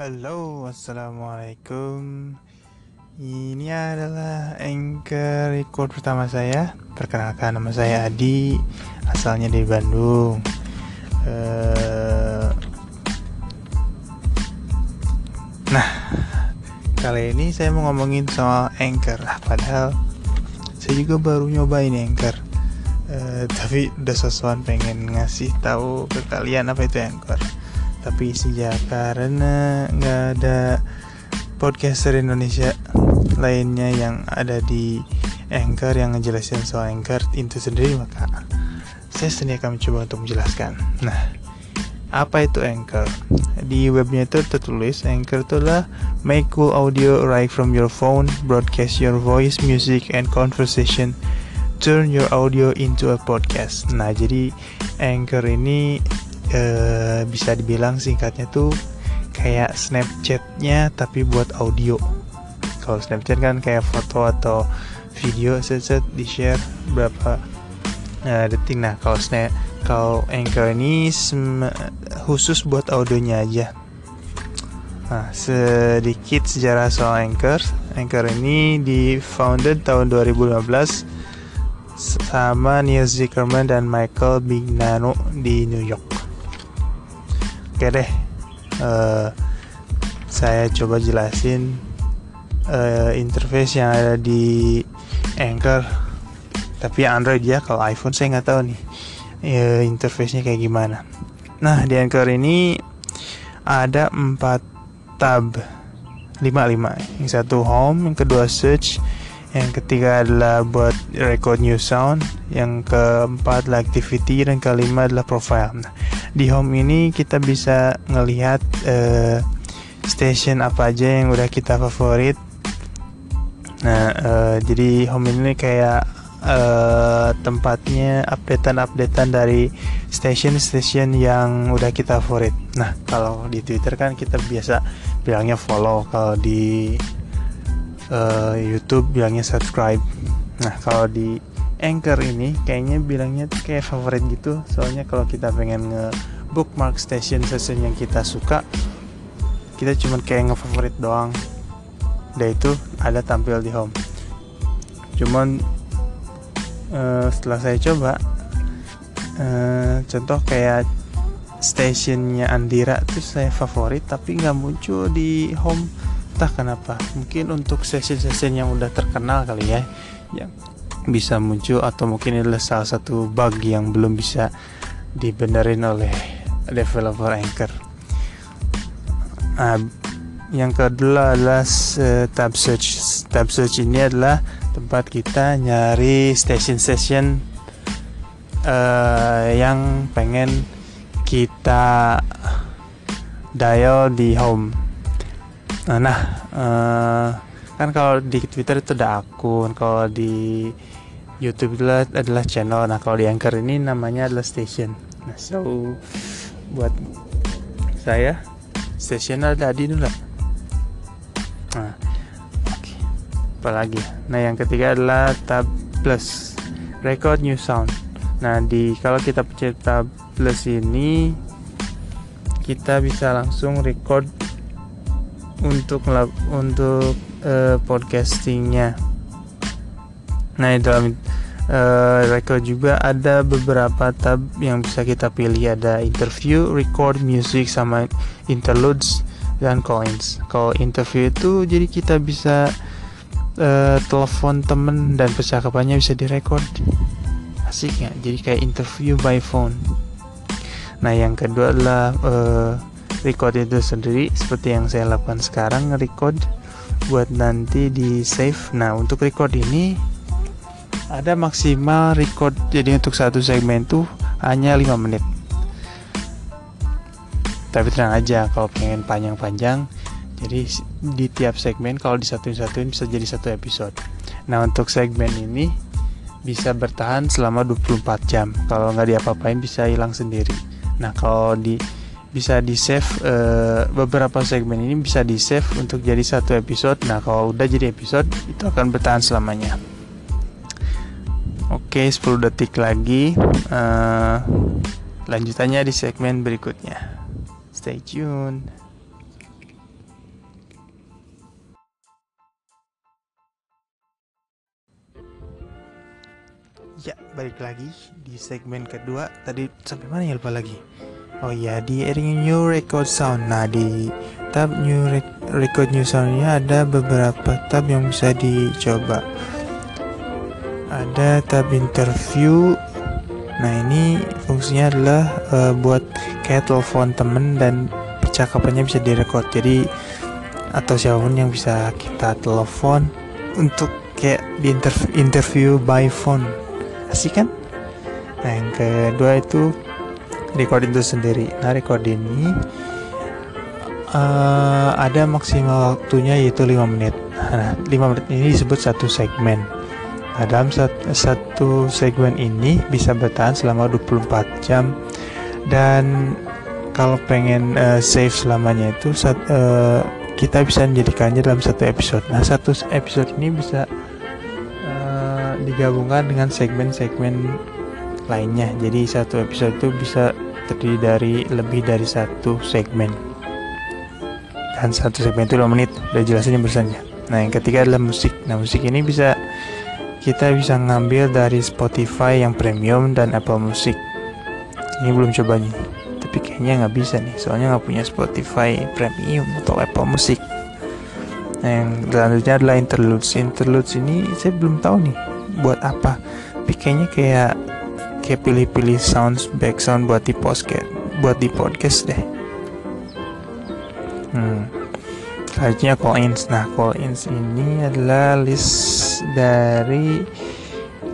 Halo, assalamualaikum. Ini adalah anchor record pertama saya. Perkenalkan nama saya Adi, asalnya dari Bandung. Uh, nah, kali ini saya mau ngomongin soal anchor. Ah, padahal saya juga baru nyobain anchor. Uh, tapi udah sosokan pengen ngasih tahu ke kalian apa itu anchor tapi sejak karena nggak ada podcaster Indonesia lainnya yang ada di Anchor yang ngejelasin soal Anchor itu sendiri maka saya sendiri akan mencoba untuk menjelaskan. Nah apa itu Anchor? Di webnya itu tertulis Anchor itu adalah make cool audio right from your phone broadcast your voice music and conversation. Turn your audio into a podcast. Nah jadi Anchor ini uh, bisa dibilang singkatnya tuh kayak Snapchatnya tapi buat audio. Kalau Snapchat kan kayak foto atau video set-set di share berapa uh, detik. Nah kalau Snap kalau Anchor ini khusus buat audionya aja. Nah, sedikit sejarah soal Anchor. Anchor ini di founded tahun 2015 sama Neil Zuckerman dan Michael Bignano di New York. Oke deh, uh, saya coba jelasin uh, interface yang ada di Anchor. Tapi Android ya, kalau iPhone saya nggak tahu nih uh, interface-nya kayak gimana. Nah di Anchor ini ada empat tab, lima lima. Yang satu home, yang kedua search, yang ketiga adalah buat record new sound, yang keempat adalah activity, dan kelima adalah profile. Nah, di home ini kita bisa ngelihat uh, station apa aja yang udah kita favorit. Nah uh, jadi home ini kayak uh, tempatnya updatean-updatean dari station-station yang udah kita favorit. Nah kalau di Twitter kan kita biasa bilangnya follow kalau di uh, YouTube bilangnya subscribe. Nah kalau di Anchor ini kayaknya bilangnya tuh kayak favorit gitu. Soalnya kalau kita pengen nge bookmark station station yang kita suka kita cuma kayak nge-favorit doang. Dan itu ada tampil di home. Cuman uh, setelah saya coba uh, contoh kayak stationnya Andira itu saya favorit tapi nggak muncul di home. Entah kenapa mungkin untuk session-session yang udah terkenal kali ya. Yang bisa muncul atau mungkin ini adalah salah satu bug yang belum bisa dibenerin oleh developer Anchor. Nah, yang kedua adalah uh, tab search. Tab search ini adalah tempat kita nyari station-station uh, yang pengen kita dial di home. Nah, uh, kan kalau di Twitter itu ada akun kalau di YouTube adalah, adalah channel. Nah kalau di Anchor ini namanya adalah station. Nah so buat saya station ada di dulu nah okay. apalagi nah yang ketiga adalah tab plus record new sound. Nah di kalau kita pencet tab plus ini kita bisa langsung record untuk untuk uh, podcastingnya. Nah di dalam uh, record juga ada beberapa tab yang bisa kita pilih ada interview, record, music sama interludes dan coins. Kalau interview itu jadi kita bisa uh, telepon temen dan percakapannya bisa direkod. Asik ya, jadi kayak interview by phone. Nah yang kedua adalah uh, record itu sendiri seperti yang saya lakukan sekarang record buat nanti di save. Nah untuk record ini ada maksimal record. Jadi untuk satu segmen tuh hanya 5 menit. Tapi tenang aja kalau pengen panjang-panjang jadi di tiap segmen kalau di satu-satuin bisa jadi satu episode. Nah untuk segmen ini bisa bertahan selama 24 jam. Kalau nggak diapa-apain bisa hilang sendiri. Nah kalau di bisa di save uh, eh, beberapa segmen ini bisa di save untuk jadi satu episode. Nah kalau udah jadi episode itu akan bertahan selamanya. Oke 10 detik lagi. Uh, lanjutannya di segmen berikutnya. Stay tune. Ya, balik lagi di segmen kedua. Tadi sampai mana ya? Lupa lagi. Oh iya, di New Record Sound. Nah, di tab New Record New Sound ini ada beberapa tab yang bisa dicoba. Ada tab interview. Nah, ini fungsinya adalah uh, buat kayak telepon temen dan percakapannya bisa direkod. Jadi atau siapa pun yang bisa kita telepon untuk kayak di interview by phone asik kan nah yang kedua itu recording itu sendiri. Nah recording ini uh, ada maksimal waktunya yaitu 5 menit. Nah 5 menit ini disebut satu segmen. Nah dalam satu segmen ini bisa bertahan selama 24 jam. Dan kalau pengen uh, save selamanya itu saat, uh, kita bisa menjadikannya dalam satu episode. Nah, satu episode ini bisa digabungkan dengan segmen-segmen lainnya. Jadi satu episode itu bisa terdiri dari lebih dari satu segmen. Dan satu segmen itu 2 menit, udah jelasin yang bersanya. Nah yang ketiga adalah musik. Nah musik ini bisa kita bisa ngambil dari Spotify yang premium dan Apple Music. Ini belum coba nih, tapi kayaknya nggak bisa nih, soalnya nggak punya Spotify premium atau Apple Music. Nah, yang selanjutnya adalah interludes. Interludes ini saya belum tahu nih buat apa tapi kayaknya kayak kayak pilih-pilih sounds background buat di podcast buat di podcast deh. Hmm. Selanjutnya call nah call ini adalah list dari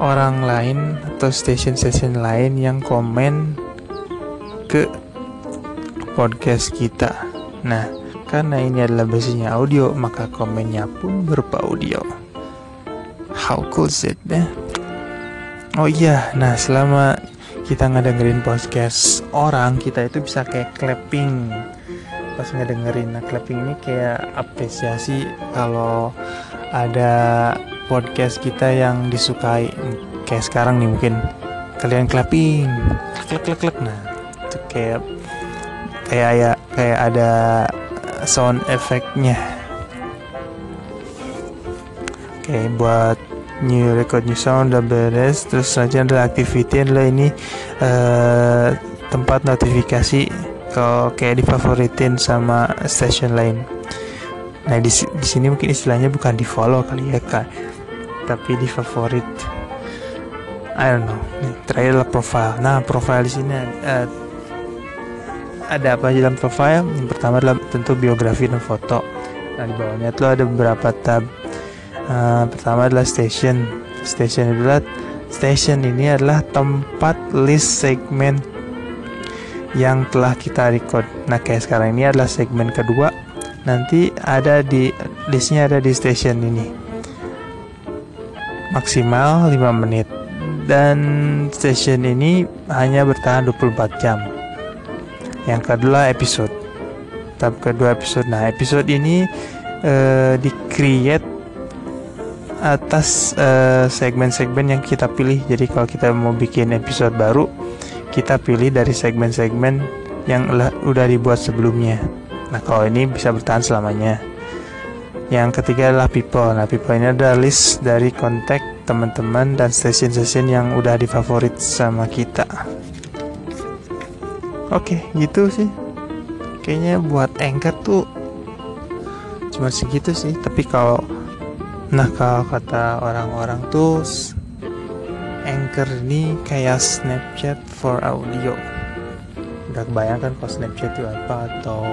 orang lain atau station-station lain yang komen ke podcast kita. Nah karena ini adalah basisnya audio maka komennya pun berupa audio. How cool is it, eh? Oh iya, nah selama kita ngedengerin podcast orang, kita itu bisa kayak clapping pas ngedengerin. Nah, clapping ini kayak apresiasi kalau ada podcast kita yang disukai. Kayak sekarang nih mungkin kalian clapping, klek klek klek. Nah, itu kayak kayak ya kayak ada sound efeknya. Oke, buat new record new sound udah beres. Terus saja ada activity adalah ini uh, tempat notifikasi kalau kayak difavoritin sama station lain. Nah di, di sini mungkin istilahnya bukan di follow kali ya kak. Tapi di favorit I don't know. Terakhir adalah profile. Nah profile di sini uh, ada apa aja dalam profile? Yang pertama adalah tentu biografi dan foto. Nah di bawahnya itu ada beberapa tab uh, pertama adalah station. Station adalah station ini adalah tempat list segmen yang telah kita record. Nah kayak sekarang ini adalah segmen kedua. Nanti ada di listnya ada di station ini. Maksimal 5 menit. Dan station ini hanya bertahan 24 jam. Yang kedua episode. Tahap kedua episode. Nah episode ini uh, di create atas eh, segmen-segmen uh, yang kita pilih. Jadi kalau kita mau bikin episode baru, kita pilih dari segmen-segmen yang udah dibuat sebelumnya. Nah kalau ini bisa bertahan selamanya. Yang ketiga adalah people. Nah people ini adalah list dari kontak teman-teman dan stasiun-stasiun yang udah difavorit sama kita. Oke, gitu sih. Kayaknya buat anchor tuh cuma segitu sih. Tapi kalau Nah kalau kata orang-orang tuh Anchor ini kayak Snapchat for audio. Udah kebayangkan kalau Snapchat itu apa atau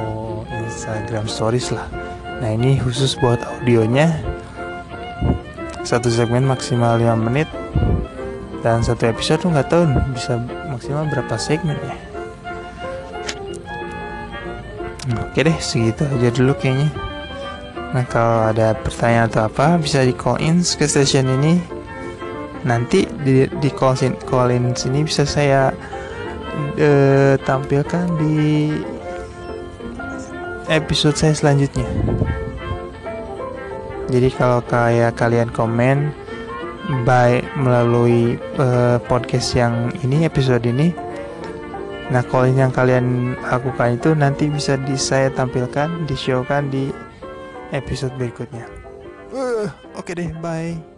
Instagram Stories lah. Nah ini khusus buat audionya. Satu segmen maksimal 5 menit Dan satu episode tuh nggak tahu bisa maksimal berapa segmen ya Oke deh segitu aja dulu kayaknya Nah kalau ada pertanyaan atau apa bisa di call in ke station ini. Nanti di, di call in, call in sini bisa saya uh, tampilkan di episode saya selanjutnya. Jadi kalau kayak kalian komen by melalui uh, podcast yang ini episode ini Nah, call in yang kalian lakukan itu nanti bisa di saya tampilkan, di showkan di episode berikutnya. Uh, Oke okay deh, bye.